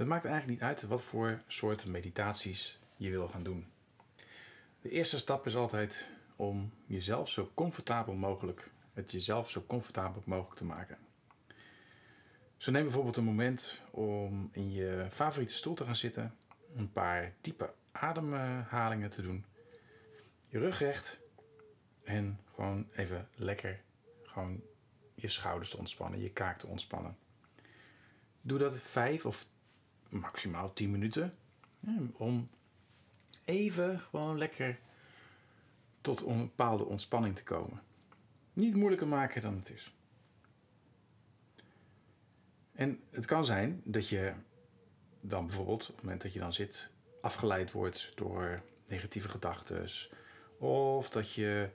Het maakt eigenlijk niet uit wat voor soort meditaties je wil gaan doen. De eerste stap is altijd om jezelf zo comfortabel mogelijk, het jezelf zo comfortabel mogelijk te maken. Zo neem bijvoorbeeld een moment om in je favoriete stoel te gaan zitten, een paar diepe ademhalingen te doen, je rug recht en gewoon even lekker gewoon je schouders te ontspannen, je kaak te ontspannen. Doe dat vijf of maximaal tien minuten om even gewoon lekker tot een bepaalde ontspanning te komen. Niet moeilijker maken dan het is. En het kan zijn dat je dan bijvoorbeeld, op het moment dat je dan zit, afgeleid wordt door negatieve gedachten. Of dat, je,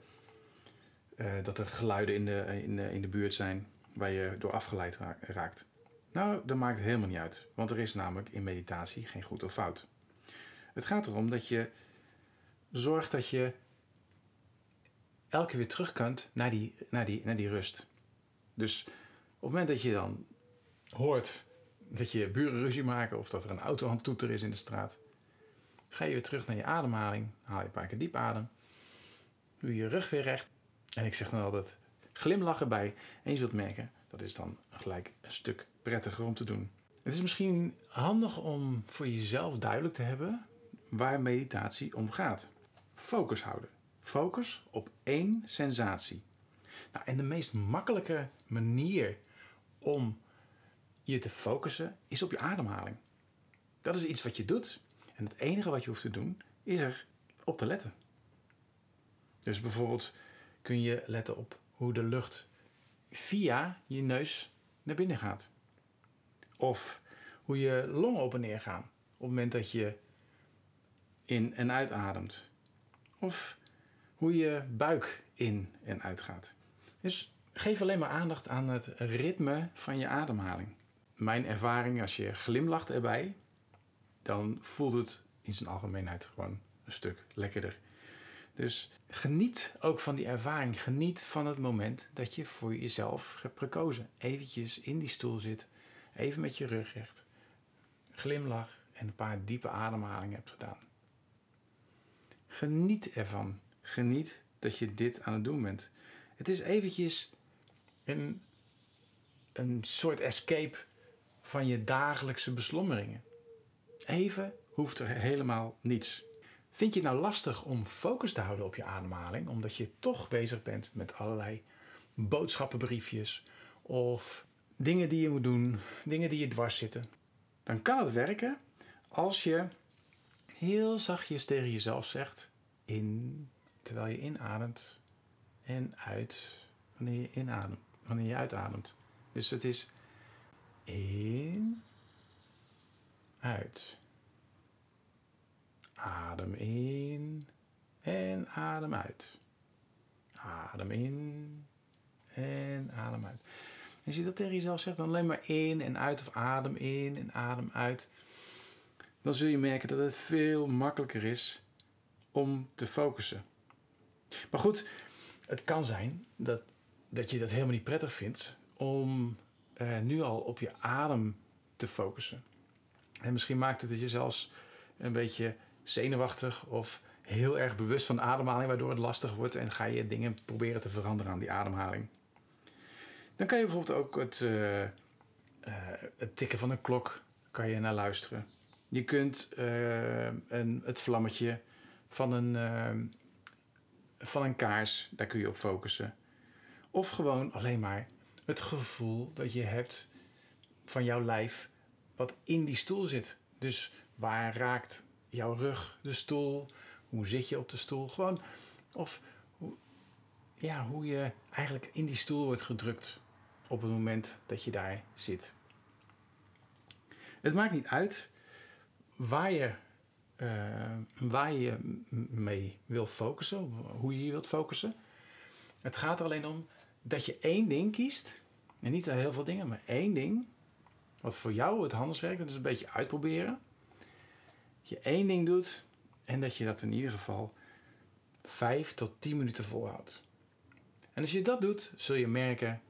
uh, dat er geluiden in de, in, de, in de buurt zijn waar je door afgeleid raakt. Nou, dat maakt helemaal niet uit, want er is namelijk in meditatie geen goed of fout. Het gaat erom dat je zorgt dat je elke keer weer terug kunt naar die, naar die, naar die rust. Dus op het moment dat je dan hoort dat je buren ruzie maken of dat er een auto aan toeter is in de straat, ga je weer terug naar je ademhaling, haal je een paar keer diep adem, doe je rug weer recht. En ik zeg dan altijd glimlachen bij en je zult merken dat is dan gelijk een stuk prettiger om te doen. Het is misschien handig om voor jezelf duidelijk te hebben waar meditatie om gaat. Focus houden. Focus op één sensatie. Nou, en de meest makkelijke manier om je te focussen is op je ademhaling. Dat is iets wat je doet. En het enige wat je hoeft te doen is er op te letten. Dus bijvoorbeeld kun je letten op hoe de lucht via je neus naar binnen gaat. Of hoe je longen op en neer gaan op het moment dat je in en uitademt. Of hoe je buik in en uitgaat. Dus geef alleen maar aandacht aan het ritme van je ademhaling. Mijn ervaring, als je glimlacht erbij, dan voelt het in zijn algemeenheid gewoon een stuk lekkerder. Dus geniet ook van die ervaring. Geniet van het moment dat je voor jezelf hebt gekozen. Eventjes in die stoel zit, even met je rug recht, glimlach en een paar diepe ademhalingen hebt gedaan. Geniet ervan. Geniet dat je dit aan het doen bent. Het is eventjes een, een soort escape van je dagelijkse beslommeringen. Even hoeft er helemaal niets. Vind je het nou lastig om focus te houden op je ademhaling, omdat je toch bezig bent met allerlei boodschappenbriefjes of dingen die je moet doen, dingen die je dwars zitten? Dan kan het werken als je heel zachtjes tegen jezelf zegt in terwijl je inademt en uit wanneer je inademt, wanneer je uitademt. Dus het is in, uit. Adem in en adem uit. Adem in en adem uit. Als je dat tegen jezelf zegt, dan alleen maar in en uit of adem in en adem uit. Dan zul je merken dat het veel makkelijker is om te focussen. Maar goed, het kan zijn dat, dat je dat helemaal niet prettig vindt om uh, nu al op je adem te focussen. En misschien maakt het je zelfs een beetje zenuwachtig of heel erg bewust van ademhaling, waardoor het lastig wordt en ga je dingen proberen te veranderen aan die ademhaling. Dan kan je bijvoorbeeld ook het, uh, uh, het tikken van een klok kan je naar luisteren. Je kunt een, het vlammetje van een, van een kaars, daar kun je op focussen. Of gewoon alleen maar het gevoel dat je hebt van jouw lijf wat in die stoel zit. Dus waar raakt jouw rug de stoel? Hoe zit je op de stoel? Gewoon, of hoe, ja, hoe je eigenlijk in die stoel wordt gedrukt op het moment dat je daar zit. Het maakt niet uit waar je, uh, waar je mee wil focussen, hoe je je wilt focussen. Het gaat er alleen om dat je één ding kiest. En niet heel veel dingen, maar één ding. Wat voor jou het handig werkt. Dat is een beetje uitproberen. Je één ding doet. En dat je dat in ieder geval vijf tot tien minuten volhoudt. En als je dat doet, zul je merken.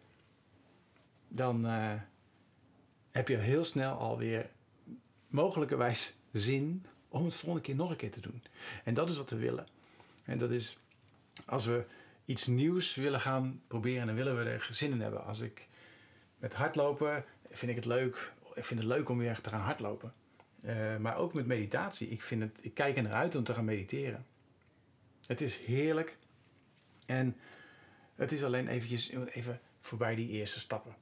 Dan uh, heb je heel snel alweer mogelijkerwijs zin om het volgende keer nog een keer te doen. En dat is wat we willen. En dat is als we iets nieuws willen gaan proberen, dan willen we er zin in hebben. Als ik met hardlopen vind ik het leuk. Ik vind het leuk om weer te gaan hardlopen. Uh, maar ook met meditatie. Ik, vind het, ik kijk er naar uit om te gaan mediteren. Het is heerlijk. En het is alleen eventjes, even voorbij die eerste stappen.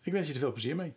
Ik wens je er veel plezier mee.